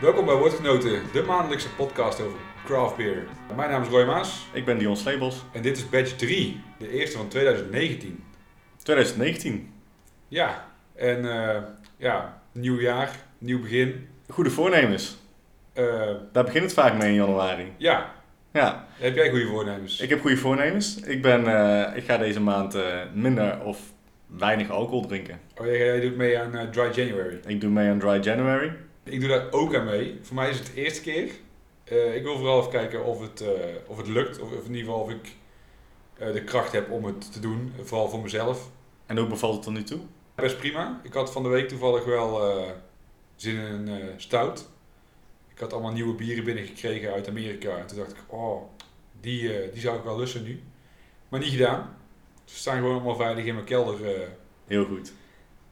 Welkom bij Woordgenoten, de maandelijkse podcast over craft beer. Mijn naam is Roy Maas Ik ben Dion Slebels. en dit is batch 3, de eerste van 2019. 2019. Ja, en eh, ja, nieuw jaar, nieuw begin. Goede voornemens. Eh, Daar begint het vaak mee in januari. ja, Ja, heb jij goede voornemens? ik heb goede voornemens. Ik, ben, eh, ik ga deze maand minder of weinig alcohol drinken. Oh, jij, jij doet mee aan Dry January. Ik doe mee aan Dry January. Ik doe daar ook aan mee. Voor mij is het de eerste keer. Eh, ik wil vooral even kijken of het, eh, of het lukt. Of, of in ieder geval of ik eh, de kracht heb om het te doen. Vooral voor mezelf. En hoe bevalt het tot nu toe? Best prima. Ik had van de week toevallig wel zin in een stout. Ik had allemaal nieuwe bieren binnengekregen uit Amerika. En toen dacht ik, oh, die, die zou ik wel lussen nu. Maar niet gedaan. Ze staan gewoon allemaal veilig in mijn kelder. Heel goed.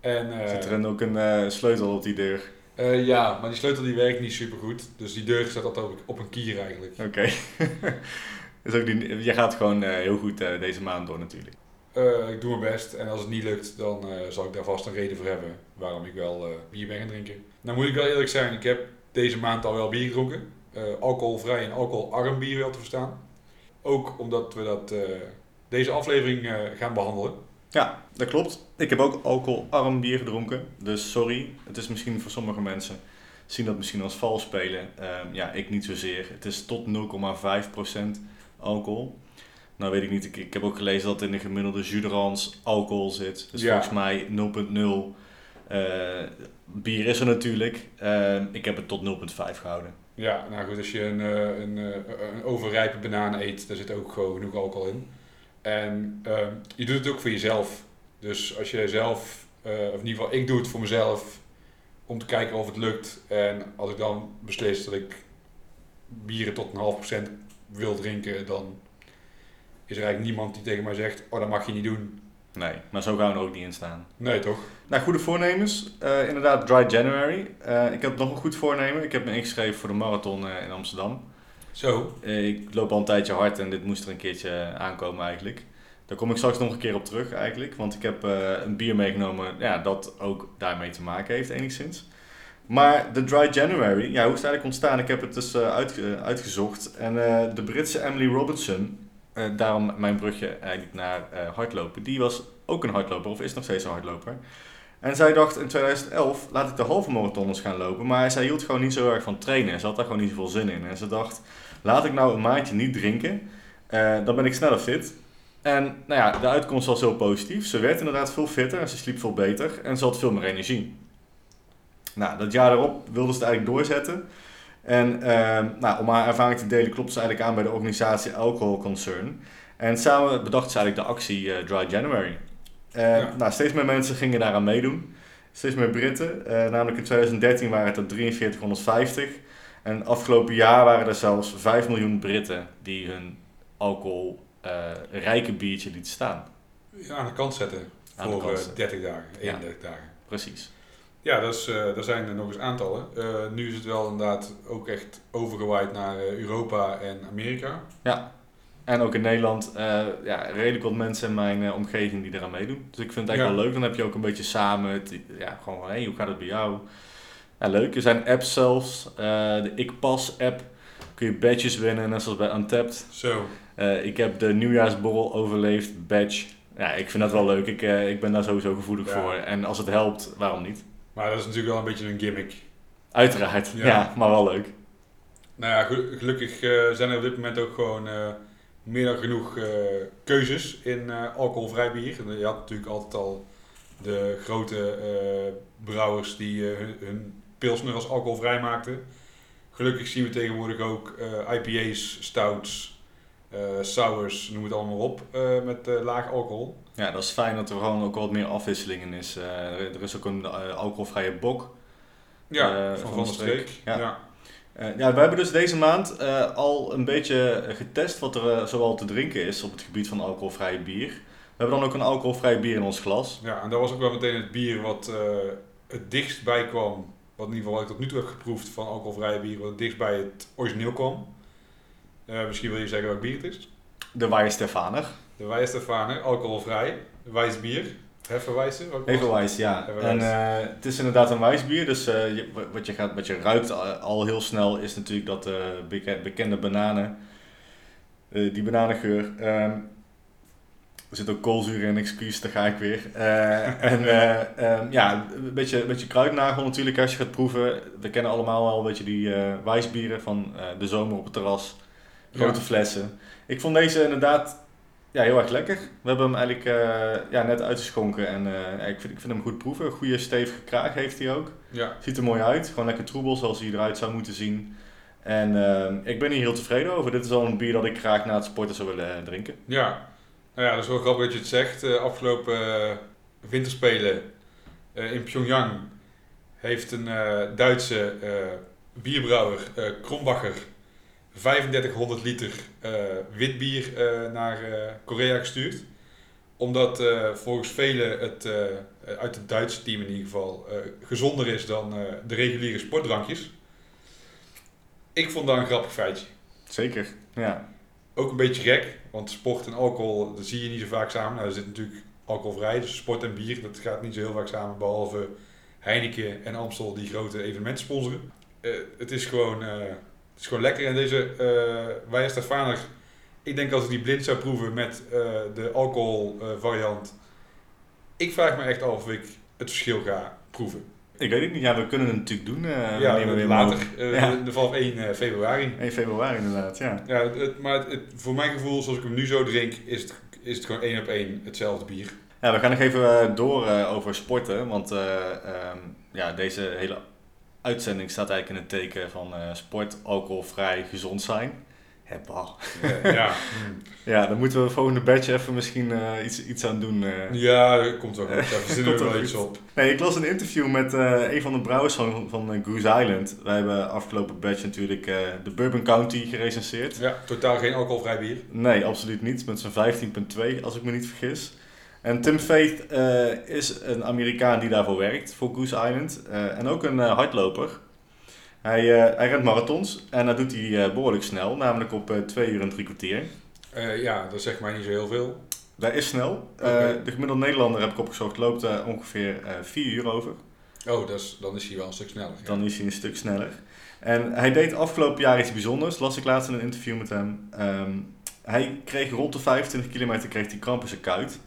en, Zit er dan ook een sleutel op die deur? Eh, ja, maar die sleutel die werkt niet super goed. Dus die deur staat altijd op, op een kier eigenlijk. Oké. Is ook die, je gaat gewoon eh, heel goed eh, deze maand door natuurlijk. Ik doe mijn best en als het niet lukt, dan zal ik daar vast een reden voor hebben waarom ik wel bier ben gaan drinken. Nou moet ik wel eerlijk zijn, ik heb deze maand al wel bier gedronken. Alcoholvrij en alcoholarm bier wel te verstaan. Ook omdat we dat, deze aflevering gaan behandelen. Ja, dat klopt. Ik heb ook alcoholarm bier gedronken. Dus sorry, het is misschien voor sommige mensen zien dat misschien als vals spelen. Ehm, ja, ik niet zozeer. Het is tot 0,5% alcohol. Nou weet ik niet, ik, ik heb ook gelezen dat in de gemiddelde Juderans alcohol zit. Dus Ja. volgens mij 0,0. Eh, bier is er natuurlijk. Ehm, ik heb het tot 0,5 gehouden. Ja, nou goed, als je een, eh, een, eh, een overrijpe banaan eet, daar zit ook gewoon genoeg alcohol in. En ehm, je doet het ook voor jezelf. Dus als je zelf, eh, of in ieder geval ik doe het voor mezelf, om te kijken of het lukt. En als ik dan beslis dat ik bieren tot een half procent wil drinken, dan is er eigenlijk niemand die tegen mij zegt, oh dat mag je niet doen. Nee, maar zo gaan we er ook niet in staan. Nee toch? Nou, goede voornemens. Eh, inderdaad, Dry January. Eh, ik heb nog een goed voornemen. Ik heb me ingeschreven voor de marathon in Amsterdam. Zo, Eh, ik loop al een tijdje hard en dit moest er een keertje aankomen eigenlijk. Daar kom ik straks nog een keer op terug eigenlijk. Want ik heb eh, een bier meegenomen ja, dat ook daarmee te maken heeft enigszins. Maar de Dry January, ja, hoe is het eigenlijk ontstaan? Ik heb het dus eh, uitge- uitgezocht. En de Britse Emily Robinson, daarom mijn brugje eigenlijk naar hardlopen, die was ook een hardloper of is nog steeds een hardloper. En zij dacht in 2011, laat ik de halve marathon eens gaan lopen. Maar zij hield gewoon niet zo erg van trainen. Ze had daar gewoon niet zoveel zin in. En ze dacht, laat ik nou een maandje niet drinken. eh, dan ben ik sneller fit. En nou ja, de uitkomst was heel positief. Ze werd inderdaad veel fitter en ze sliep veel beter. En ze had veel meer energie. Nou, dat jaar daarop wilde ze het eigenlijk doorzetten. En ehm, nou, om haar ervaring te delen klopte ze eigenlijk aan bij de organisatie Alcohol Concern. En samen bedacht ze eigenlijk de actie eh, Dry January. Eh, Ja. nou, steeds meer mensen gingen daaraan meedoen. Steeds meer Britten. Eh, namelijk in 2013 waren het er 4350. En afgelopen jaar waren er zelfs 5 miljoen Britten die hun alcoholrijke biertje lieten staan. ja, aan de kant zetten Aan voor kant eh, zetten. 30 dagen, Ja. 31 dagen. Precies. Ja, dat is, eh, zijn er nog eens aantallen. Eh, nu is het wel inderdaad ook echt overgewaaid naar eh, Europa en Amerika. En ook in Nederland, eh, ja, redelijk wat mensen in mijn eh, omgeving die eraan meedoen. Dus ik vind het eigenlijk Ja. wel leuk. Dan heb je ook een beetje samen, het, ja, gewoon van, hey, hoe gaat het bij jou? Ja, leuk. Er zijn apps zelfs. Eh, de IkPass app kun je badges winnen, net zoals bij Untapped. Zo. Eh, ik heb de nieuwjaarsborrel overleefd, badge. Ja, ik vind dat wel leuk. Ik, eh, ik ben daar sowieso gevoelig Ja. voor. En als het helpt, waarom niet? Maar dat is natuurlijk wel een beetje een gimmick. Uiteraard, Ja. ja, maar wel leuk. Nou ja, gelu- gelukkig zijn er op dit moment ook gewoon meer dan genoeg keuzes in alcoholvrij bier. Je had natuurlijk altijd al de grote brouwers die hun, hun pilsner als alcoholvrij maakten. Gelukkig zien we tegenwoordig ook eh, IPA's, stouts, eh, sours, noem het allemaal op, eh, met laag alcohol. Ja, dat is fijn dat er gewoon ook wat meer afwisseling in is. Er, is ook een alcoholvrije bok. Ja, van van der Streek. Ja. Ja. Ja, we hebben dus deze maand al een beetje getest wat er zoal te drinken is op het gebied van alcoholvrije bier. We hebben dan ook een alcoholvrij bier in ons glas. Ja, en dat was ook wel meteen het bier wat het dichtst bij kwam. Wat in ieder geval wat ik tot nu toe heb geproefd van alcoholvrije bier, wat het dichtst bij het origineel kwam. Eh, misschien wil je zeggen welk bier het is. De Weijer Stefaner. De Wijstefaner, alcoholvrij, wijsbier. Hefeweizen? wat was het? Hefeweiss, ja. En eh, het is inderdaad een wijsbier, dus eh, je- wat, je gaat, wat je ruikt al, al heel snel is natuurlijk dat beke- bekende bananen, die bananengeur. Ehm, er zit ook koolzuur in, excuus, daar ga ik weer. Eh, en eh, ehm, ja, een beetje, een beetje kruidnagel natuurlijk als je gaat proeven. We kennen allemaal wel een beetje die eh wijsbieren van de zomer op het terras. Grote Ja. flessen. Ik vond deze inderdaad ja, heel erg lekker. We hebben hem eigenlijk ja, net uitgeschonken en ik, vind, ik vind hem goed proeven. Goede stevige kraag heeft hij ook. Ja. Ziet er mooi uit. Gewoon lekker troebel zoals hij eruit zou moeten zien. En eh, ik ben hier heel tevreden over. Dit is al een bier dat ik graag na het sporten zou willen drinken. Ja. Nou ja, dat is wel grappig dat je het zegt. Eh, afgelopen eh, winterspelen eh, in Pyongyang heeft een Duitse bierbrouwer, Krombacher, 3500 liter wit bier naar Korea gestuurd. Omdat volgens velen het uit het Duitse team in ieder geval gezonder is dan de reguliere sportdrankjes. Ik vond dat een grappig feitje. Zeker. Ja. Ook een beetje gek, want sport en alcohol, dat zie je niet zo vaak samen. Nou, er zit natuurlijk alcoholvrij, dus sport en bier, dat gaat niet zo heel vaak samen, behalve Heineken en Amstel die grote evenementen sponsoren. Eh, het, is gewoon, eh, het is gewoon lekker en deze uh, ik denk als ik die blind zou proeven met eh, de alcohol eh, variant, ik vraag me echt af of ik het verschil ga proeven. Ik weet het niet. Ja, we kunnen het natuurlijk doen. eh ja, we weer later, eh, Ja. de- vanaf 1 februari. 1 februari inderdaad, ja. Ja, het- maar het, het- voor mijn gevoel, zoals ik hem nu zo drink, is het, is het gewoon één op één hetzelfde bier. Ja, we gaan nog even eh, door eh, over sporten. Want eh, ehm, ja, deze hele uitzending staat eigenlijk in het teken van eh, sport, alcoholvrij, gezond zijn. Heppa. Ja, ja. Ja, dan moeten we volgende badge even misschien eh, iets, iets aan doen. eh. ja dat komt wel goed. Daar verzinnen we wel iets op. Nee, ik las een interview met eh, een van de brouwers van, van eh, Goose Island. Wij hebben afgelopen badge natuurlijk eh, de Bourbon County gerecenseerd. Ja, totaal geen alcoholvrij bier. Nee, absoluut niet. Met zijn 15.2, als ik me niet vergis. En Tim Faith eh, is een Amerikaan die daarvoor werkt, voor Goose Island. eh, en ook een eh, hardloper. Hij, eh, hij rent marathons en dat doet hij eh, behoorlijk snel, namelijk op eh 2 uur en drie kwartier. Ja, dat zegt mij niet zo heel veel. Dat is snel. De gemiddelde Nederlander, heb ik opgezocht, loopt eh, ongeveer 4 uur over. Oh, dat is, dan is hij wel een stuk sneller. ja. Dan is hij een stuk sneller. En hij deed afgelopen jaar iets bijzonders, las ik laatst in een interview met hem. Ehm, hij kreeg rond de 25 kilometer kreeg hij kramp in zijn kuit.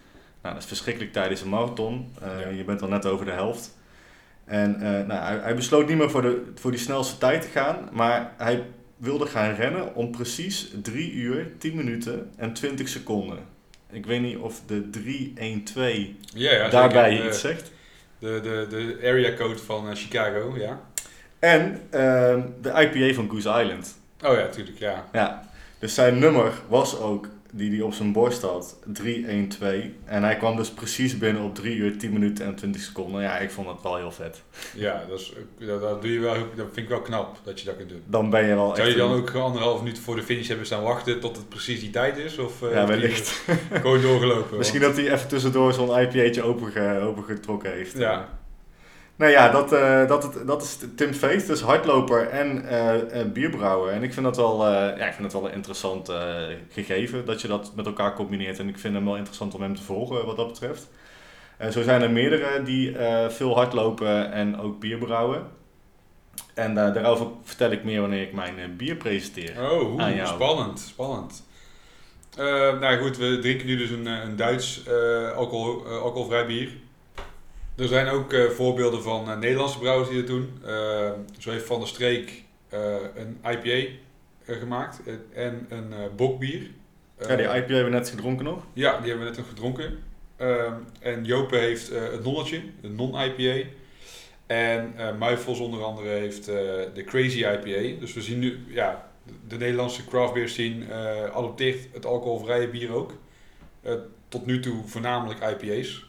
Nou, dat is verschrikkelijk tijdens een marathon. Ja. Je bent al net over de helft. En eh, nou, hij, hij besloot niet meer voor, de, voor die snelste tijd te gaan, maar hij wilde gaan rennen om precies 3 uur, 10 minuten en 20 seconden. Ik weet niet of de 312 Ja, ja, daarbij zeker. iets zegt. De, de, de, de area code van eh, Chicago, ja. En ehm, de IPA van Goose Island. Oh ja, tuurlijk, ja. Ja, dus zijn nummer was ook, die hij op zijn borst had, 312. En hij kwam dus precies binnen op 3 uur, 10 minuten en 20 seconden. Ja, ik vond dat wel heel vet. Ja, dat, is, dat, dat doe je wel, dat vind ik wel knap dat je dat kunt doen. Dan ben je wel Zou echt... je dan een- ook anderhalf minuut voor de finish hebben staan wachten tot het precies die tijd is? Of eh, Ja, wellicht. gewoon doorgelopen? Misschien Want- dat hij even tussendoor zo'n IPA'tje open, opengetrokken heeft. Ja. Nou ja, dat, eh, dat, het- dat is Tim Faith, dus hardloper en eh, bierbrouwer. En ik vind dat wel, ja, ik vind het wel een interessant gegeven dat je dat met elkaar combineert. En ik vind hem wel interessant om hem te volgen wat dat betreft. En zo zijn er meerdere die veel hardlopen en ook bier brouwen. En daarover vertel ik meer wanneer ik mijn bier presenteer. Oh, oeh, Aan jou. spannend, spannend. Nou goed, we drinken nu dus een, een Duits alcohol, alcoholvrij bier. Er zijn ook eh, voorbeelden van eh, Nederlandse brouwers die dat doen. Eh, zo heeft Van der Streek een IPA gemaakt en een bokbier. Ja, die IPA hebben we net gedronken nog. ja, die hebben we net nog gedronken. En Jope heeft het nonnetje, de non-IPA. En Muifels onder andere heeft de Crazy IPA. Dus we zien nu, ja, de, de Nederlandse craft beer scene adopteert het alcoholvrije bier ook. Tot nu toe voornamelijk IPA's.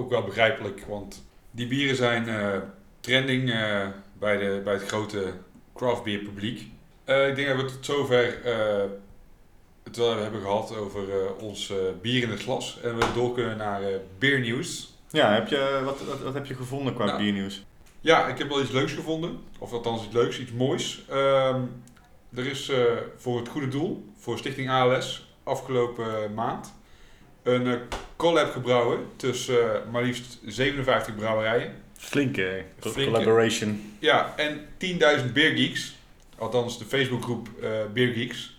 Ook wel begrijpelijk, want die bieren zijn eh, trending eh, bij, de, bij het grote craft beer publiek. Eh, ik denk dat we tot zover het wel hebben gehad over ons bier in het glas. En we door kunnen naar beernieuws. Ja, heb je, wat, wat, wat heb je gevonden qua Nou, biernieuws? Ja, ik heb wel iets leuks gevonden. Of althans iets leuks, iets moois. Ehm, er is voor het goede doel, voor Stichting ALS, afgelopen maand een collab gebrouwen tussen eh, maar liefst 57 brouwerijen. Flinke, co- Flinke. collaboration. Ja, en 10.000 beergeeks, althans de Facebookgroep eh Beergeeks,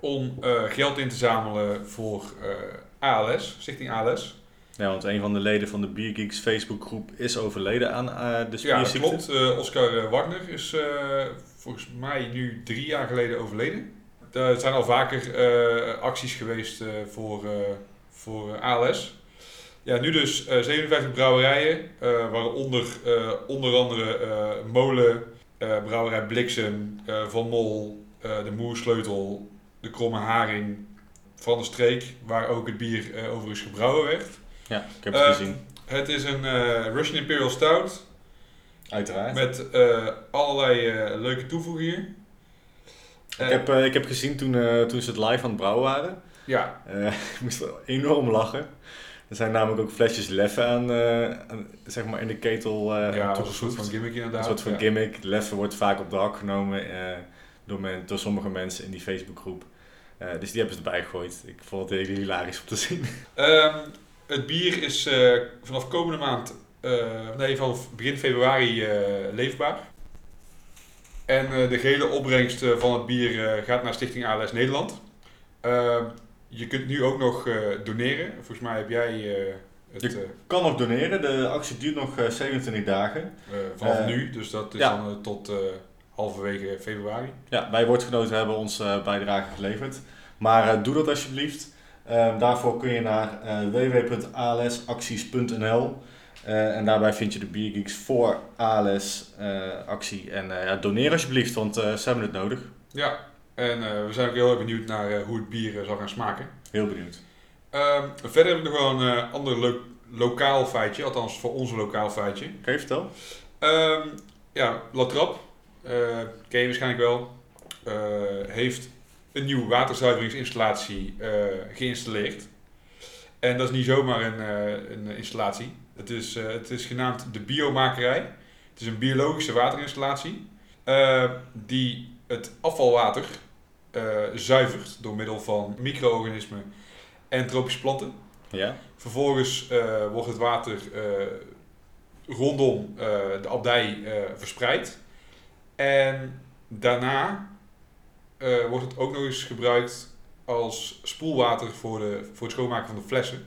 om eh, geld in te zamelen voor eh, ALS, Stichting ALS. Ja, want een van de leden van de Beer Geeks Facebookgroep is overleden aan eh, de Ja, spierziekte. klopt. Eh, Oscar eh, Wagner is eh, volgens mij nu drie jaar geleden overleden. Er zijn al vaker eh, acties geweest eh, voor, eh, voor eh, ALS. Ja, nu dus eh 57 brouwerijen, eh, waaronder eh, onder andere eh, Molen, eh, Brouwerij Bliksem, eh, Van Mol, eh, de Moersleutel, de Kromme Haring, Van de Streek, waar ook het bier eh, overigens gebrouwen werd. Ja, ik heb het Eh, gezien. Het is een eh, Russian Imperial Stout, Uiteraard. met eh, allerlei eh, leuke toevoegingen. ik, heb, eh, ik heb gezien toen, eh, toen ze het live aan het brouwen waren. Ja, Eh, ik moest wel enorm lachen. Er zijn namelijk ook flesjes leffen aan, eh, aan, zeg maar in de ketel eh ja een soort van gimmick Een inderdaad. soort van ja. gimmick. Leffen wordt vaak op de hak genomen door, men, door sommige mensen in die Facebookgroep. Dus die hebben ze erbij gegooid. Ik vond het heel hilarisch om te zien. Ehm, het bier is vanaf komende maand, nee, vanaf begin februari leefbaar. En de gehele opbrengst van het bier gaat naar Stichting ALS Nederland. Ehm, je kunt nu ook nog eh, doneren. Volgens mij heb jij eh, het Je- eh, Kan nog doneren. De actie duurt nog eh, 27 dagen. vanaf nu, dus dat is ja. dan tot halverwege februari. Ja, wij woordgenoten hebben ons eh, bijdrage geleverd. Maar doe dat alsjeblieft. Eh, daarvoor kun je naar eh www.alsacties.nl eh, en daarbij vind je de Biergeeks voor ALS eh, actie. En ja, doneer alsjeblieft, want ze hebben het nodig. Ja, en eh, we zijn ook heel erg benieuwd naar eh, hoe het bier eh, zal gaan smaken. Heel benieuwd. Ehm, verder heb ik nog wel een ander leuk lokaal feitje, althans voor ons lokaal feitje. Oké, vertel. Ehm, ja, La Trappe, eh, ken je waarschijnlijk wel, heeft een nieuwe waterzuiveringsinstallatie geïnstalleerd. En dat is niet zomaar een, een installatie. Het is, het is genaamd de Biomakerij. Het is een biologische waterinstallatie die het afvalwater zuivert door middel van micro-organismen en tropische planten. Ja? Vervolgens eh, wordt het water eh, rondom eh, de abdij eh, verspreid. En daarna eh, wordt het ook nog eens gebruikt als spoelwater voor, de, voor het schoonmaken van de flessen.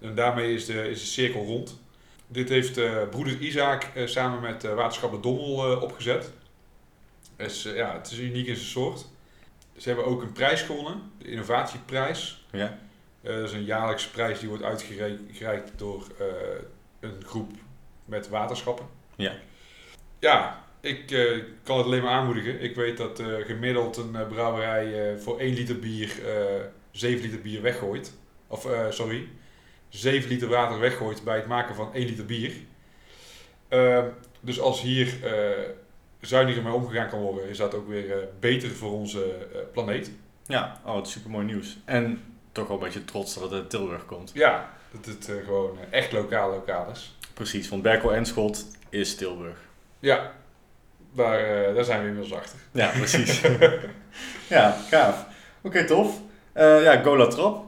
En daarmee is de, is de cirkel rond. Dit heeft eh, broeder Isaac eh, samen met Waterschap de Dommel eh, opgezet. Dus, eh, ja, het is uniek in zijn soort. Ze hebben ook een prijs gewonnen, de innovatieprijs. Ja? Eh, dat is een jaarlijkse prijs die wordt uitgereikt door eh, een groep met waterschappen. Ja. Ja, ik eh, kan het alleen maar aanmoedigen. Ik weet dat gemiddeld een brouwerij voor 1 liter bier eh 7 liter bier weggooit. Of sorry, 7 liter water weggooit bij het maken van 1 liter bier. Eh, dus als hier zuiniger mee omgegaan kan worden, is dat ook weer eh, beter voor onze eh, planeet. Ja, oh, het is super mooi nieuws. En toch wel een beetje trots dat het uit Tilburg komt. Ja, dat het eh, gewoon echt lokaal lokaal is. Precies, want Berkel en Schot is Tilburg. Ja, daar, daar zijn we inmiddels achter. Ja, precies. ja, gaaf. Oké, tof. Ja, Gola Trap.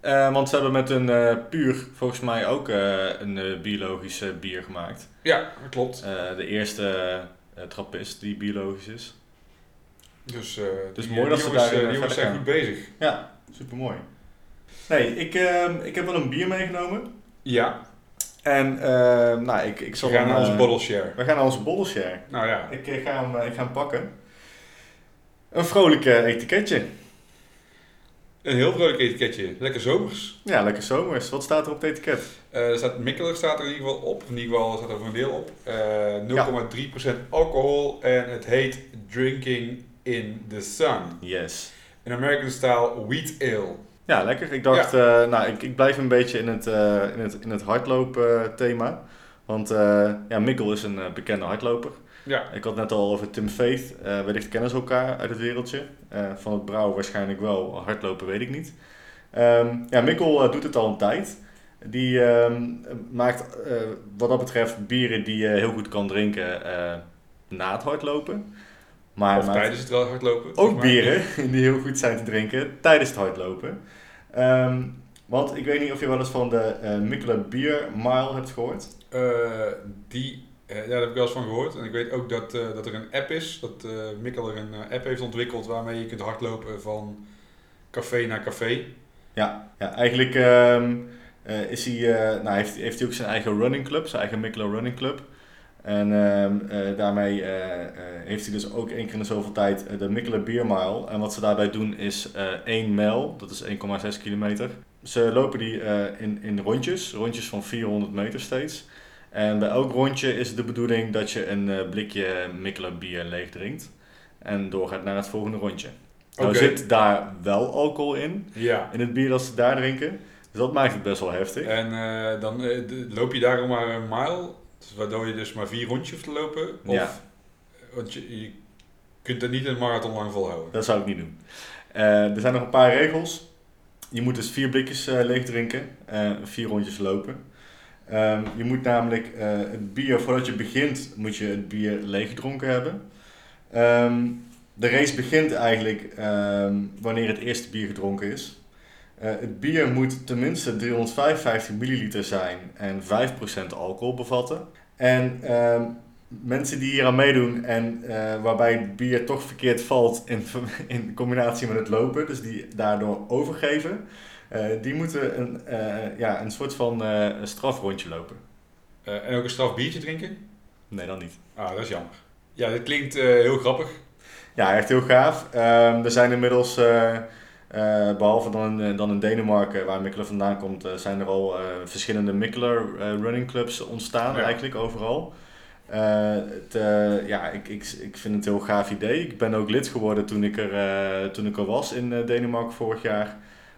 Eh, want ze hebben met een puur, volgens mij ook een biologisch eh, bier gemaakt. Ja, dat klopt. De eerste trappist die biologisch is. Dus, eh Dus mooi dat ze daar, eh, eh, die jongens zijn goed bezig. Ja, super mooi. Nee, ik, eh, ik heb wel een bier meegenomen. Ja, En eh, nou, ik, ik we zal gaan naar onze eh, bottle share. We gaan naar onze bottle share. Nou ja, Ik, eh, ga hem, eh, ik ga hem pakken. Een vrolijk eh, etiketje. Een heel vrolijk etiketje. Lekker zomers. Ja, lekker zomers. Wat staat er op het etiket? Er staat Mikkeler staat er in ieder geval op. In ieder geval staat er voor een deel op. Eh 0,3% alcohol en het heet Drinking in the Sun. Yes. Een American style wheat ale. Ja, lekker. Ik dacht, eh, nou, ik, ik blijf een beetje in het, in het, in het hardloop thema. Want ja, Mikkel is een bekende hardloper. Ja, Ik had net al over Tim Faith. Eh, wellicht kennen ze elkaar uit het wereldje. Eh, van het brouwen waarschijnlijk wel. Hardlopen weet ik niet. Ehm, ja, Mikkel eh, doet het al een tijd. Die ehm, maakt wat dat betreft bieren die je heel goed kan drinken na het hardlopen. Maar of tijdens het wel hardlopen. ook bieren die heel goed zijn te drinken tijdens het hardlopen. Ehm, Want ik weet niet of je wel eens van de eh Mikkeler Beer Mile hebt gehoord. Eh, die, ja, daar heb ik wel eens van gehoord. En ik weet ook dat, eh, dat er een app is, dat eh Mikkeler een eh, app heeft ontwikkeld waarmee je kunt hardlopen van café naar café. Ja, ja eigenlijk ehm, eh, is hij, eh, nou, heeft, heeft hij ook zijn eigen running club, zijn eigen Mikkeler Running Club. En ehm, eh, daarmee eh, eh, heeft hij dus ook één keer in de zoveel tijd eh, de Mikkeler Beer Mile. En wat ze daarbij doen is eh 1 mijl, dat is 1,6 kilometer. Ze lopen die eh, in, in rondjes, rondjes van 400 meter steeds. En bij elk rondje is de bedoeling dat je een eh, blikje Mikkeler bier leeg drinkt. En doorgaat naar het volgende rondje. Nou Oké. zit daar wel alcohol in, Ja. in het bier dat ze daar drinken. Dus dat maakt het best wel heftig. En eh, dan eh, loop je daarom maar een mile, dus waardoor je dus maar vier rondjes hoeft te lopen. Of, Ja. Want je, je kunt er niet een marathon lang volhouden. Dat zou ik niet doen. Er zijn nog een paar regels. Je moet dus vier blikjes leeg drinken, vier rondjes lopen. Ehm, je moet namelijk eh, het bier, voordat je begint, moet je het bier leeg gedronken hebben. Ehm, de race begint eigenlijk ehm, wanneer het eerste bier gedronken is. Eh, het bier moet tenminste 355 milliliter zijn en 5% alcohol bevatten. En mensen die hier aan meedoen en eh, waarbij het bier toch verkeerd valt in, in combinatie met het lopen, dus die daardoor overgeven, die moeten een, eh, ja, een soort van eh, strafrondje lopen. Eh, en ook een straf biertje drinken? Nee, dan niet. Ah, dat is jammer. Ja, dit klinkt eh, heel grappig. Ja, echt heel gaaf. Ehm, er zijn inmiddels, eh, eh, behalve dan, in- dan in Denemarken, waar Mikkeler vandaan komt, eh, zijn er al eh, verschillende Mikkeler eh, running clubs ontstaan, Ja. eigenlijk overal. Eh, het, eh, ja, ik, ik, ik vind het een heel gaaf idee. Ik ben ook lid geworden toen ik er, eh, toen ik er was in eh, Denemarken vorig jaar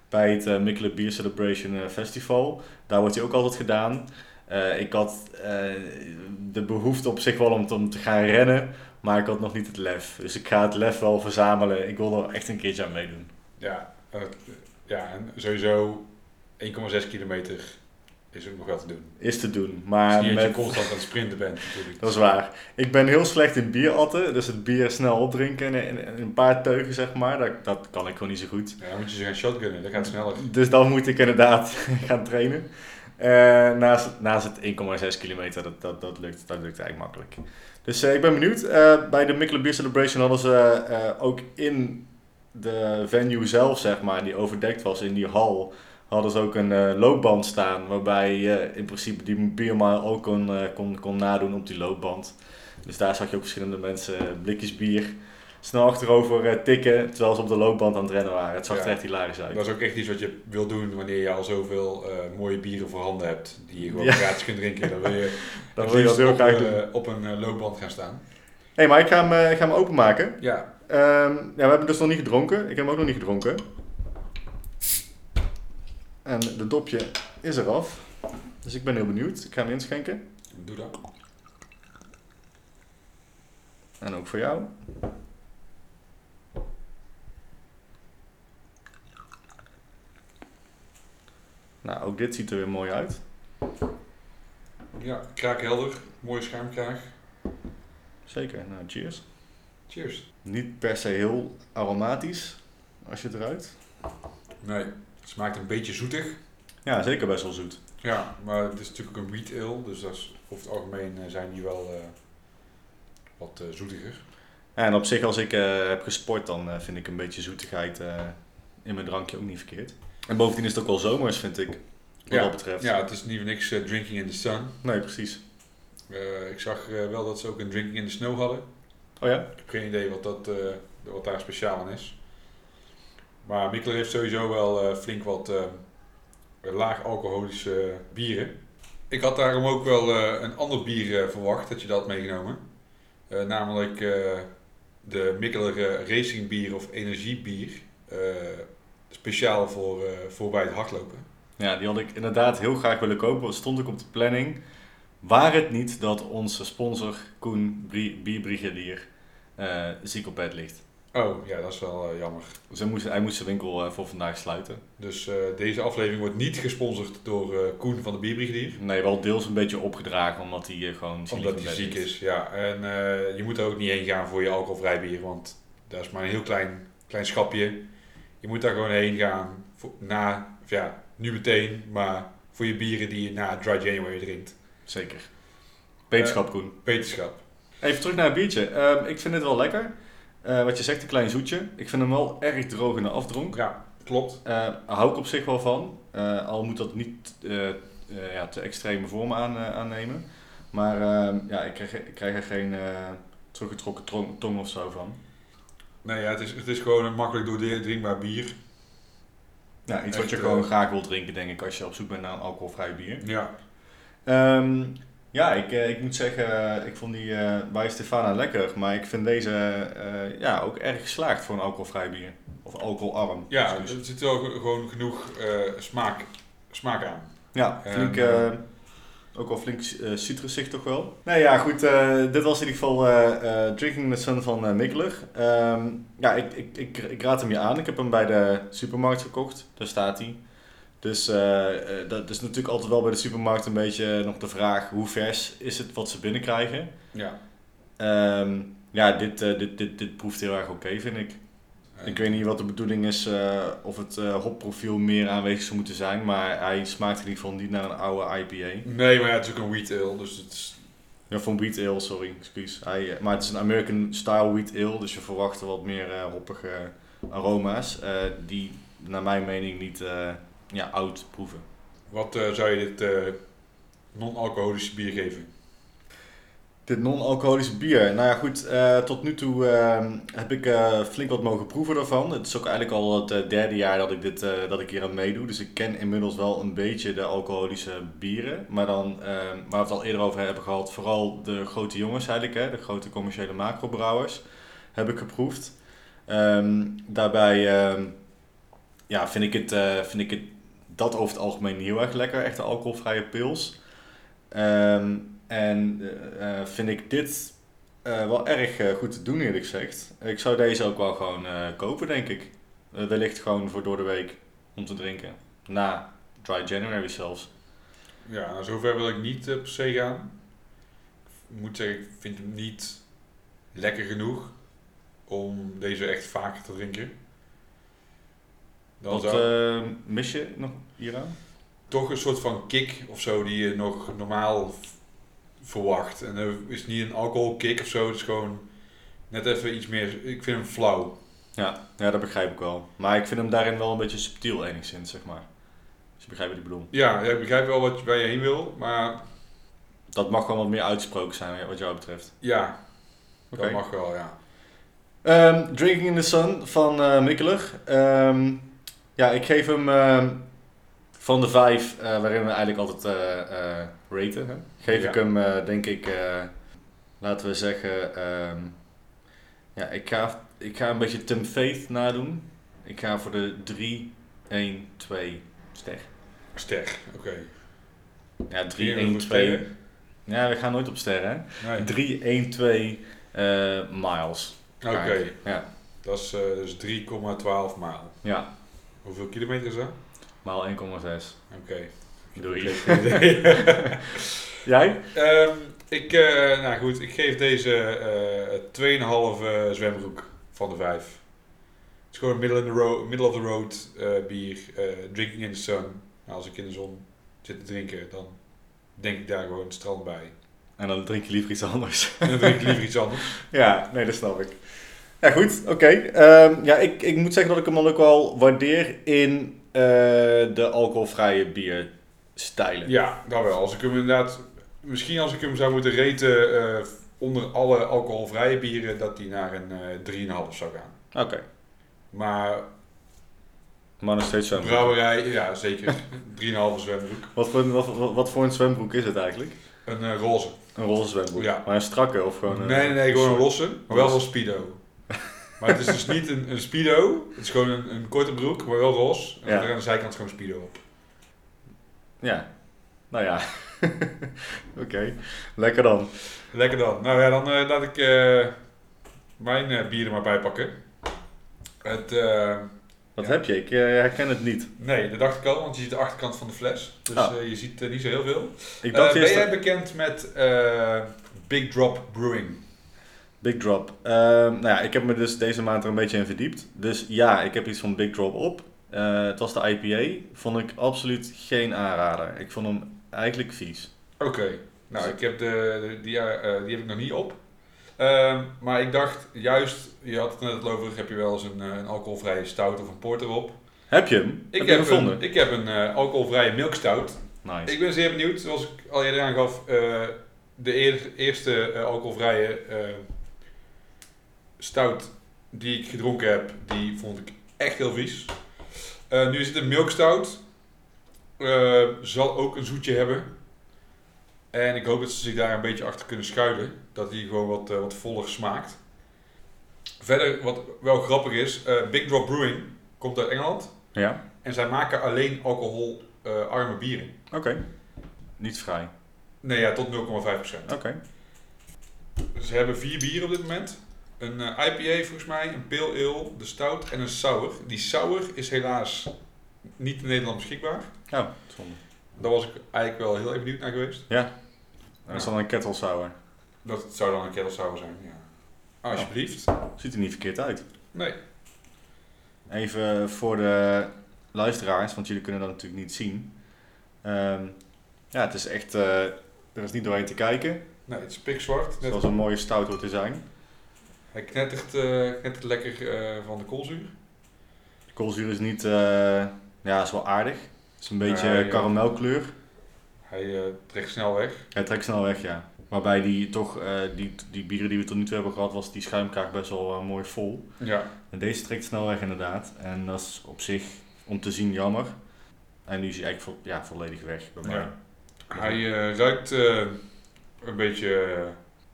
bij het uh, Mikkeler Beer Celebration eh, Festival. Daar wordt hij ook altijd gedaan. Eh, ik had eh, de behoefte op zich wel om, om te gaan rennen, maar ik had nog niet het lef. Dus ik ga het lef wel verzamelen. Ik wil er echt een keertje aan meedoen. Ja, eh, ja en sowieso 1,6 kilometer is ook nog wel te doen. Is te doen. Maar je niet dat je met, constant aan het sprinten bent natuurlijk. dat is waar. Ik ben heel slecht in bieratten. Dus het bier snel opdrinken in, in, in een paar teugen, zeg maar. Dat, dat kan ik gewoon niet zo goed. Ja, dan moet je ze gaan shotgunnen, dat gaat sneller. Dus dan moet ik inderdaad gaan trainen. Eh, naast, naast het 1,6 kilometer, dat, dat, dat, lukt, dat lukt eigenlijk makkelijk. Dus eh, ik ben benieuwd. Eh, bij de Mikkeler Beer Celebration hadden ze ook in de venue zelf, zeg maar, die overdekt was in die hal, hadden ze ook een eh, loopband staan. Waarbij je in principe die biermile ook kon, eh, kon, kon nadoen op die loopband. Dus daar zag je ook verschillende mensen eh, blikjes bier snel achterover tikken, terwijl ze op de loopband aan het rennen waren. Het zag er Ja. echt hilarisch uit. Dat is ook echt iets wat je wil doen wanneer je al zoveel mooie bieren voorhanden hebt. Die je gewoon Ja. gratis kunt drinken. Dan wil je, Dan wil je dat heel op, graag doen. op een loopband gaan staan. Hé, maar ik ga hem, ik ga hem openmaken. Ja, Ehm, ja, we hebben dus nog niet gedronken. Ik heb hem ook nog niet gedronken. En de dopje is eraf. Dus ik ben heel benieuwd. Ik ga hem inschenken. doe dat. En ook voor jou. Nou, ook dit ziet er weer mooi uit. Ja, kraakhelder. Mooie schuimkraag. Zeker. Nou, cheers. Cheers. Niet per se heel aromatisch als je het ruikt. Nee, smaakt een beetje zoetig. Ja, zeker best wel zoet. Ja, maar het is natuurlijk ook een wheat ale. Dus dat is, over het algemeen eh, zijn die wel eh, wat eh, zoetiger. Ja, en op zich, als ik heb gesport, dan vind ik een beetje zoetigheid in mijn drankje ook niet verkeerd. En bovendien is het ook wel zomers, vind ik. Wat Ja, dat betreft. Ja, het is niet voor niks drinking in the sun. Nee, precies. Ik zag wel dat ze ook een drinking in the snow hadden. Oh ja? Ik heb geen idee wat, dat, wat daar speciaal aan is. Maar Mikkeler heeft sowieso wel eh, flink wat eh, laag alcoholische bieren. Ik had daarom ook wel eh, een ander bier verwacht dat je dat had meegenomen. Namelijk de Mikkeler Racing Bier of Energiebier. speciaal voor, voor bij het hardlopen. Ja, die had ik inderdaad heel graag willen kopen. want Stond ik op de planning. Waar het niet dat onze sponsor Koen Bierbrigadier eh ziek op bed ligt. Oh, ja, dat is wel eh, jammer. Dus hij moest, hij moest zijn winkel eh, voor vandaag sluiten. Dus eh, deze aflevering wordt niet gesponsord door Koen van de Bierbrigadier. Nee, wel deels een beetje opgedragen omdat hij gewoon ziek Omdat op hij ziek is, ja. En je moet er ook niet heen gaan voor je alcoholvrij bier, want dat is maar een heel klein, klein schapje. Je moet daar gewoon heen gaan voor, na, of ja, nu meteen, maar voor je bieren die je na Dry January drinkt. Zeker. Wetenschap, Koen. Wetenschap. Even terug naar het biertje. Ehm, ik vind het wel lekker. Eh, wat je zegt, een klein zoetje. Ik vind hem wel erg droog in de afdronk. Ja, klopt. Daar hou ik op zich wel van. Eh, al moet dat niet ja, te extreme vorm aan, aannemen. Maar ehm, ja, ik krijg, ik krijg er geen teruggetrokken tong, tong of zo van. Nee, ja, het, is, het is gewoon een makkelijk doordrinkbaar bier. Ja, iets Echt, wat je gewoon graag wilt drinken, denk ik, als je op zoek bent naar een alcoholvrij bier. Ja, Ehm, ja, ik, eh, ik moet zeggen, ik vond die eh bij Stefana lekker, maar ik vind deze eh, ja, ook erg geslaagd voor een alcoholvrij bier. Of alcoholarm. ja er zit wel ge- gewoon genoeg smaak, smaak aan. Ja, flink, En, eh, ook wel flink citrusig toch wel. Nee, ja, goed. dit was in ieder geval Drinking the Sun van Mikkeler. Ehm, ja, ik, ik, ik, ik raad hem je aan. Ik heb hem bij de supermarkt gekocht. Daar staat hij. Dus eh, eh, dat is natuurlijk altijd wel bij de supermarkt een beetje nog de vraag... hoe vers is het wat ze binnenkrijgen? Ja. Ehm, ja, dit, eh, dit, dit, dit proeft heel erg oké, vind ik. Ik weet niet wat de bedoeling is, eh, of het eh, hopprofiel meer aanwezig zou moeten zijn, maar hij smaakt in ieder geval niet naar een oude IPA. Nee, maar ja, het is ook een wheat ale, dus het is... Ja, van wheat ale, sorry, excuus. Hij, eh, maar het is een American style wheat ale, dus je verwacht wat meer eh, hoppige aroma's, eh, die naar mijn mening niet eh, ja, oud proeven. Wat eh, zou je dit eh, non-alcoholische bier geven? Dit non-alcoholische bier. Nou ja, goed. eh, tot nu toe ehm, heb ik eh, flink wat mogen proeven daarvan. Het is ook eigenlijk al het derde jaar dat ik, dit, eh, dat ik hier aan meedoe. Dus ik ken inmiddels wel een beetje de alcoholische bieren. Maar dan, ehm, waar we het al eerder over hebben gehad, vooral de grote jongens eigenlijk, hè, de grote commerciële macrobrouwers, heb ik geproefd. Ehm, daarbij ehm, ja, vind, ik het, eh, vind ik het dat over het algemeen heel erg lekker. Echte alcoholvrije pils. Ehm, en eh, eh, vind ik dit eh, wel erg goed te doen eerlijk gezegd. Ik zou deze ook wel gewoon kopen denk ik. Wellicht gewoon voor door de week om te drinken. Na Dry January zelfs. Ja, nou, zover wil ik niet per se gaan. Ik moet zeggen, ik vind hem niet lekker genoeg om deze echt vaker te drinken. Dan Wat zou eh, mis je nog hieraan? toch een soort van kick of zo die je nog normaal verwacht. En er is niet een alcoholkick of zo, het is gewoon net even iets meer. Ik vind hem flauw. Ja, ja, dat begrijp ik wel. Maar ik vind hem daarin wel een beetje subtiel enigszins, zeg maar. Als je begrijpt wat ik bedoel. Ja, ik begrijp wel wat, waar je heen wil, maar Dat mag gewoon wat meer uitgesproken zijn wat jou betreft. ja, dat mag wel, ja. Ehm, Drinking in the Sun van eh Mikkeler. Ehm, ja, ik geef hem ehm, van de vijf, eh, waarin we eigenlijk altijd eh, raten, hè? geef Ja. ik hem denk ik, laten we zeggen, ehm, ja, ik ga, ik ga een beetje Tim Faith nadoen. Ik ga voor de 3, 1, 2 ster. Ster, oké. Ja, 3, Drie 1, voor 2. sterren? Ja, we gaan nooit op sterren, hè? Nee. 3, 1, 2 eh, miles. Oké, Ja, dat is eh, dus 3,12 maal. ja, Hoeveel kilometer is dat? maal 1,6. Oké. Doei. Geen idee. Jij? Ehm, ik, eh, nou goed, ik geef deze eh 2,5 eh, zwembroek van de 5. Het is gewoon middle, in the road, middle of the road bier, drinking in the sun. Nou, als ik in de zon zit te drinken, dan denk ik daar gewoon het strand bij. En dan drink je liever iets anders. En dan drink ik liever iets anders. ja, nee, dat snap ik. Ja, goed, oké. Ehm, ja, ik, ik moet zeggen dat ik hem dan ook wel waardeer in eh, de alcoholvrije bierstijlen. Ja, dat wel. Als ik hem inderdaad, misschien als ik hem zou moeten raten eh, onder alle alcoholvrije bieren, dat die naar een eh 3,5 zou gaan. Oké, Maar maar nog steeds zwembroek. brouwerij, ja zeker. 3,5 zwembroek. Wat voor, wat, wat, wat voor een zwembroek is het eigenlijk? Een roze. Een roze zwembroek? Ja. Maar een strakke of gewoon een... Nee, nee, nee, gewoon een losse, maar wel van speedo. Maar het is dus niet een, een speedo, het is gewoon een, een korte broek, maar wel roze. En Ja. er aan de zijkant gewoon speedo op. Ja. Nou ja. oké, lekker dan. Lekker dan. Nou ja, dan eh, laat ik eh, mijn eh, bier er maar bij pakken. Het, Wat Ja. heb je? Ik herken het niet. nee, dat dacht ik al, want je ziet de achterkant van de fles. Dus Ah. je ziet niet zo heel veel. Ik dacht ben jij bekend met Big Drop Brewing? Big Drop. Ehm, nou ja, ik heb me dus deze maand er een beetje in verdiept. Dus ja, ik heb iets van Big Drop op. Eh, het was de IPA. Vond ik absoluut geen aanrader. Ik vond hem eigenlijk vies. Oké, nou ik heb de, de- die, eh, die heb ik nog niet op. Ehm, maar ik dacht juist, je had het net over, heb je wel eens een, eh, een alcoholvrije stout of een porter op? Heb je hem? Ik heb, heb, gevonden? een, ik heb een alcoholvrije milkstout. Nice. Ik ben zeer benieuwd, zoals ik al eerder aangaf, de eer- eerste alcoholvrije stout die ik gedronken heb, die vond ik echt heel vies. Eh, nu is het een milkstout. Eh, zal ook een zoetje hebben. En ik hoop dat ze zich daar een beetje achter kunnen schuilen. Dat die gewoon wat, eh, wat voller smaakt. Verder, wat wel grappig is, Big Drop Brewing komt uit Engeland. Ja? En zij maken alleen alcoholarme bieren. Oké. Niet vrij. Nee, ja, tot 0,5%. Oké. Ze hebben vier bieren op dit moment. Een eh, IPA volgens mij, een Pale Ale, de Stout en een Sour. Die Sour is helaas niet in Nederland beschikbaar. Oh, zonde. Daar was ik eigenlijk wel heel erg benieuwd naar geweest. Dat is dan een kettle sour. Dat zou dan een kettle sour zijn, ja. Alsjeblieft. Ziet er niet verkeerd uit. Nee. Even voor de luisteraars, want jullie kunnen dat natuurlijk niet zien. Ehm, ja, het is echt... eh, er is niet doorheen te kijken. Nee, het is pikzwart. Net, Zoals een mooie stout hoort te zijn. Hij knettert, eh, knettert lekker eh, van de koolzuur. De koolzuur is niet... eh, ja, is wel aardig. Het is een beetje Ja, ja. karamelkleur. Hij trekt snel weg. Hij trekt snel weg, ja. Waarbij die toch, die, die bieren die we tot nu toe hebben gehad, was die schuimkraag best wel mooi vol. Ja. En deze trekt snel weg inderdaad. En dat is op zich om te zien jammer. En nu is hij eigenlijk vo- ja, volledig weg bij mij. Ja. Hij ruikt een beetje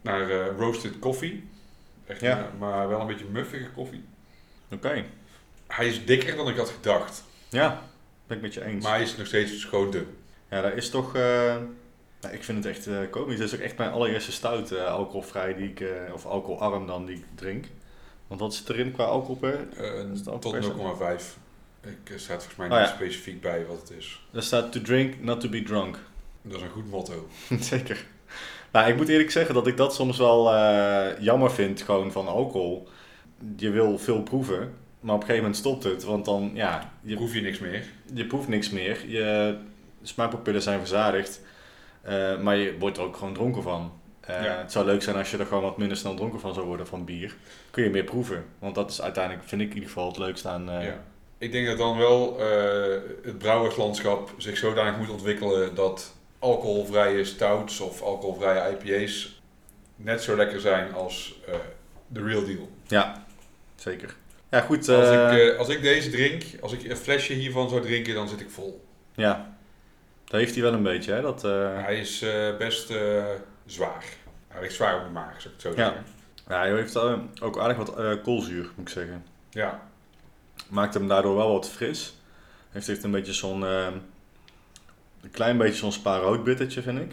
naar roasted koffie. Echt, Ja. maar wel een beetje muffige koffie. Oké. Hij is dikker dan ik had gedacht. Ja, ben ik met je eens. Maar hij is nog steeds schoon dun. Ja, dat is toch... eh, ik vind het echt eh komisch. Het is ook echt mijn allereerste stout eh, alcoholvrij die ik... eh, of alcoholarm dan die ik drink. Want wat zit erin qua alcohol per? Tot per 0,5. Ik staat volgens mij Oh, niet ja. specifiek bij wat het is. Daar staat to drink, not to be drunk. Dat is een goed motto. Zeker. Nou, ik moet eerlijk zeggen dat ik dat soms wel eh, jammer vind, gewoon van alcohol. Je wil veel proeven, maar op een gegeven moment stopt het. Want dan, ja, je, Proef je niks meer. je proeft niks meer. Je smaakpapillen zijn verzadigd. eh, maar je wordt er ook gewoon dronken van. Eh, Ja. Het zou leuk zijn als je er gewoon wat minder snel dronken van zou worden van bier. Kun je meer proeven. Want dat is uiteindelijk, vind ik in ieder geval, het leukste aan... Ja. Ik denk dat dan wel het brouwerslandschap zich zodanig moet ontwikkelen dat alcoholvrije stouts of alcoholvrije IPA's net zo lekker zijn als eh, de real deal. ja, zeker. Ja, goed. Als, eh, ik, eh, als ik deze drink, als ik een flesje hiervan zou drinken, dan zit ik vol. Ja, dat heeft hij wel een beetje, hè? Dat, eh, Hij is eh, best eh, zwaar. Hij ligt zwaar op de maag, zou ik het zo Ja. zeggen. Ja, hij heeft eh, ook aardig wat eh, koolzuur, moet ik zeggen. Ja. Maakt hem daardoor wel wat fris. Heeft heeft een beetje zo'n... een klein beetje zo'n spa-rood bittertje, vind ik.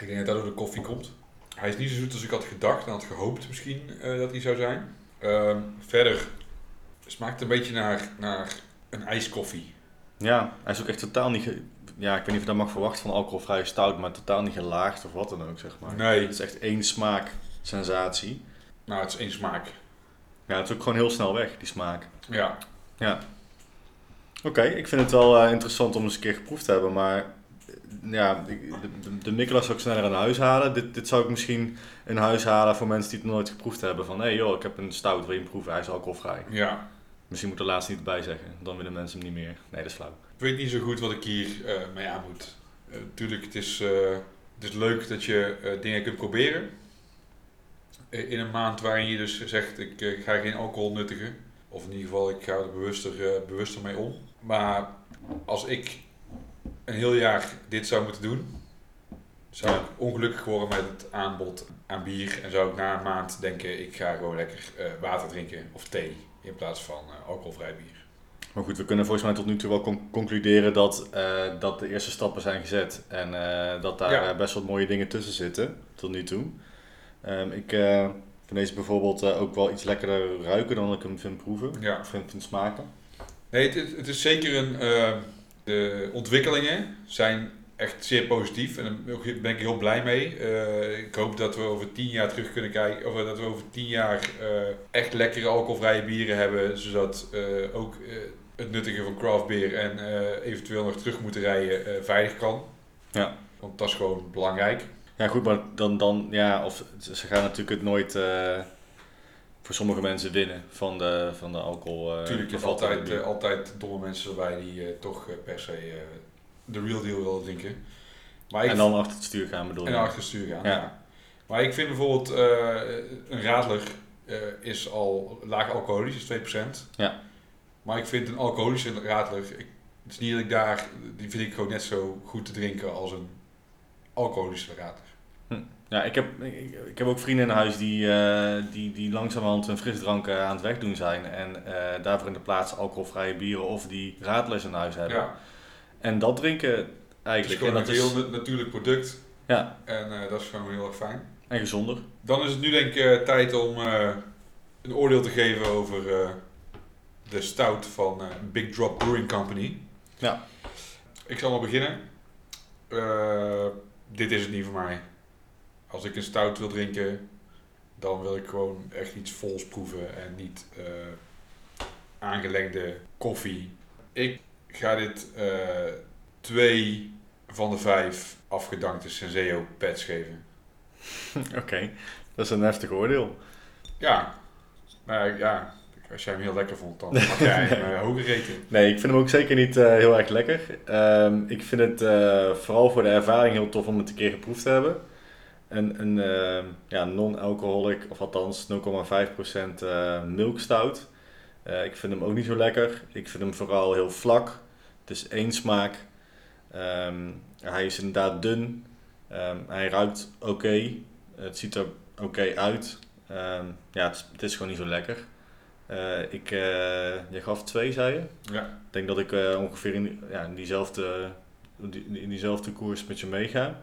Ik denk dat dat door de koffie komt. Hij is niet zo zoet als ik had gedacht en had gehoopt misschien eh, dat hij zou zijn. Ehm, verder smaakt een beetje naar, naar een ijskoffie. Ja, hij is ook echt totaal niet... ge- Ja, ik weet niet of je dat mag verwachten van alcoholvrije stout, maar totaal niet gelaagd of wat dan ook, zeg maar. Nee, Het is echt één smaak sensatie. nou het is één smaak. Ja, het is ook gewoon heel snel weg, die smaak. Ja, Ja. Oké, ik vind het wel eh, interessant om eens een keer geproefd te hebben, maar eh, ja, ik- de, de, zou ik sneller in huis halen. Dit, dit zou ik misschien in huis halen voor mensen die het nooit geproefd hebben. Van, hé hey joh, ik heb een stout, wil je hem proeven? Hij is alcoholvrij. ja. Misschien moet er laatst niet bij zeggen, dan willen mensen hem niet meer. Nee, dat is flauw. Ik weet niet zo goed wat ik hier eh, mee aan moet. Eh, tuurlijk, het is, het is leuk dat je dingen kunt proberen. In een maand waarin je dus zegt, ik ga geen alcohol nuttigen. Of in ieder geval, ik ga er bewuster, eh, bewuster mee om. Maar als ik een heel jaar dit zou moeten doen, zou ik ongelukkig worden met het aanbod aan bier. En zou ik na een maand denken, ik ga gewoon lekker eh, water drinken of thee in plaats van eh, alcoholvrij bier. Maar goed, we kunnen volgens mij tot nu toe wel con- concluderen dat, dat de eerste stappen zijn gezet. En dat daar Ja. best wat mooie dingen tussen zitten, tot nu toe. Ehm, ik vind deze bijvoorbeeld eh, ook wel iets lekkerder ruiken dan ik hem vind proeven. Ja. Of vind, vind smaken. Nee, het, is- het is zeker een. eh, de ontwikkelingen zijn echt zeer positief en daar ben ik heel blij mee. Eh, ik hoop dat we over tien jaar terug kunnen kijken, of dat we over tien jaar echt lekkere alcoholvrije bieren hebben, zodat ook het nuttige van craft beer en eventueel nog terug moeten rijden veilig kan. Ja. Want dat is gewoon belangrijk. Ja, goed, maar dan, dan ja, of ze gaan natuurlijk het nooit voor sommige mensen winnen van de, van de alcohol. Tuurlijk, je hebt altijd, altijd domme mensen erbij die toch per se de real deal willen drinken. Maar en dan achter het stuur gaan bedoel je? En achter het stuur gaan, ja. Maar ik vind bijvoorbeeld uh, een radler uh, is al laag alcoholisch, is 2%. Ja. Maar ik vind een alcoholische radler, ik, het is niet dat ik daar, die vind ik gewoon net zo goed te drinken als een alcoholische radler. Ja, ik heb, ik, ik, heb ook vrienden in huis die, uh, die, die langzamerhand hun frisdrank aan het wegdoen zijn. En daarvoor in de plaats alcoholvrije bieren of die radlers in huis hebben. Ja. En dat drinken eigenlijk. Het is gewoon een heel natuurlijk product. Ja. En uh, dat is gewoon heel erg fijn. En gezonder. Dan is het nu denk ik tijd om een oordeel te geven over de stout van Big Drop Brewing Company. Ja. Ik zal maar beginnen. dit is het niet voor mij. Als ik een stout wil drinken, dan wil ik gewoon echt iets vols proeven en niet aangelengde koffie. Ik ga dit uh, twee van de vijf afgedankte Senseo pets geven. Oké, dat is een heftig oordeel. Ja, maar ja, als jij hem heel lekker vond, dan had jij nee. een uh, hoge rating. Nee, ik vind hem ook zeker niet uh, heel erg lekker. Um, ik vind het uh, vooral voor de ervaring heel tof om het een keer geproefd te hebben. Een, een uh, ja, non-alcoholic, of althans 0,5% milk stout. ik vind hem ook niet zo lekker. Ik vind hem vooral heel vlak. Het is één smaak. Ehm, hij is inderdaad dun. Um, hij ruikt oké. Het ziet er oké uit. Um, ja, het is, het is, gewoon niet zo lekker. Uh, ik, uh, je gaf twee, zei je? Ja. Ik denk dat ik uh, ongeveer in, ja, in, diezelfde, in diezelfde koers met je meega.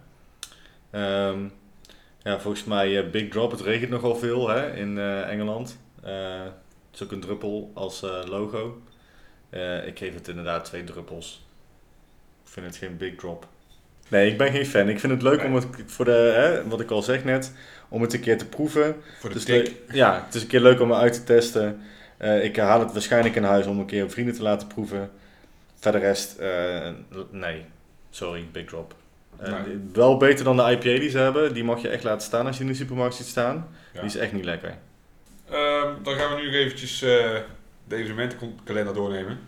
Ja, volgens mij Big Drop, het regent nogal veel hè, in Engeland. het is ook een druppel als logo. Ik geef het inderdaad twee druppels. Ik vind het geen big drop. Nee, ik ben geen fan. Ik vind het leuk om het voor de, hè, wat ik al zeg net, om het een keer te proeven. Voor de tik. Ja, het is een keer leuk om het uit te testen. Uh, ik haal het waarschijnlijk in huis om een keer vrienden te laten proeven. Verder rest, uh, nee. Sorry, big drop. Nee. Wel beter dan de IPA die ze hebben. Die mag je echt laten staan als je in de supermarkt ziet staan. Ja. Die is echt niet lekker. Um, dan gaan we nu eventjes de evenementenkalender doornemen?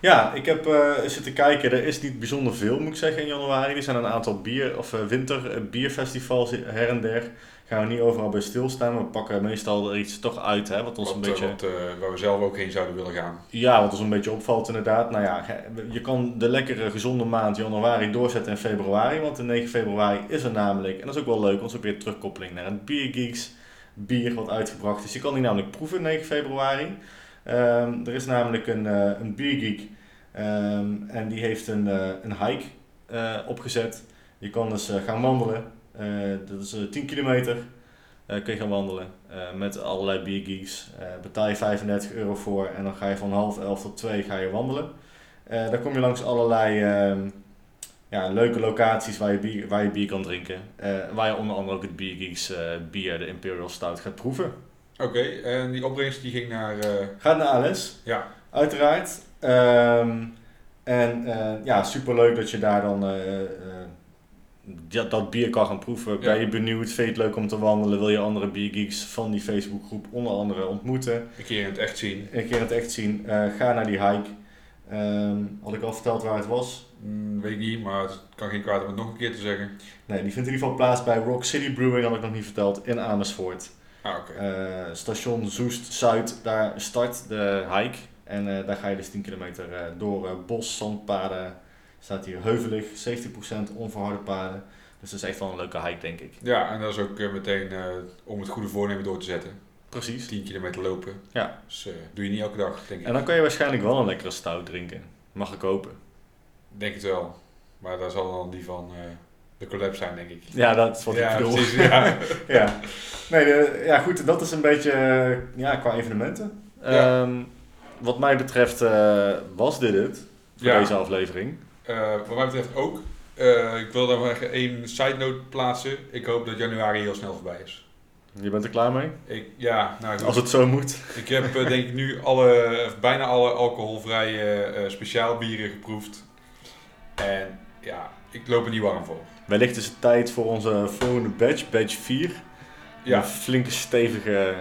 Ja, ik heb uh, zitten kijken. Er is niet bijzonder veel, moet ik zeggen, in januari. Er zijn een aantal bier, of, uh, winter uh, bierfestivals her en der. Gaan we niet overal bij stilstaan. We pakken meestal er iets toch uit, hè, wat ons wat, een beetje... Wat, waar we zelf ook heen zouden willen gaan. Ja, wat ons een beetje opvalt inderdaad. Nou ja, je kan de lekkere, gezonde maand januari doorzetten in februari. Want de 9 februari is er namelijk, en dat is ook wel leuk, ons ook weer terugkoppeling naar een Biergeeks bier wat uitgebracht is. Je kan die namelijk proeven 9 februari. Um, er is namelijk een, uh, een biergeek um, en die heeft een, uh, een hike uh, opgezet. Je kan dus gaan wandelen. Dat is 10 kilometer. kun je gaan wandelen met allerlei biergeeks. betaal je 35 euro voor en dan ga je van half elf tot twee ga je wandelen. dan kom je langs allerlei um, ja, leuke locaties waar je bier, waar je bier kan drinken. waar je onder andere ook het Biergeeks bier, de Imperial Stout, gaat proeven. Oké, en die opbrengst die ging naar... Uh... Gaat naar ALS. Ja. Uiteraard. Um, en uh, ja, superleuk dat je daar dan uh, dat bier kan gaan proeven. Ben je benieuwd? Vind je het leuk om te wandelen? Wil je andere biergeeks van die Facebookgroep onder andere ontmoeten? Een keer in het echt zien. Een keer in het echt zien. ga naar die hike. Um, had ik al verteld waar het was? Mm, weet ik niet, maar het kan geen kwaad om het nog een keer te zeggen. Nee, die vindt in ieder geval plaats bij Rock City Brewing, had ik nog niet verteld, in Amersfoort. Ah, okay. uh, station Zoest Zuid, daar start de hike. En uh, daar ga je dus 10 kilometer uh, door bos, zandpaden. Staat hier heuvelig, 70% onverharde paden. Dus dat is echt wel een leuke hike, denk ik. Ja, en dat is ook meteen om het goede voornemen door te zetten. Precies. 10 kilometer lopen. Ja. Dus doe je niet elke dag, denk ik. En dan kan je waarschijnlijk wel een lekkere stout drinken. Mag ik hopen. Denk het wel. Maar daar zal dan die van de collab zijn, denk ik. Ja, dat is wat ja, ik bedoel. Precies, ja. ja. Nee, de, ja, goed, dat is een beetje ja, qua evenementen. Ja. Um, wat mij betreft was dit het voor ja. deze aflevering. Uh, wat mij betreft ook. Eh, ik wil daar nog even één side note plaatsen. Ik hoop dat januari heel snel voorbij is. Je bent er klaar mee? Ik, ja, nou goed. Als het zo moet. Ik heb eh, denk ik nu alle, bijna alle alcoholvrije speciaalbieren geproefd. En ja, ik loop er niet warm voor. Wellicht is het tijd voor onze volgende badge, badge 4. Ja. Een flinke stevige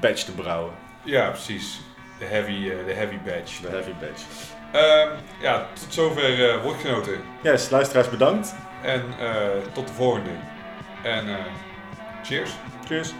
badge te brouwen. Ja, precies. De heavy, de heavy badge. De heavy badge. Ehm, ja, tot zover eh woordgenoten. Yes, luisteraars bedankt. En eh, tot de volgende. En eh, cheers. Cheers.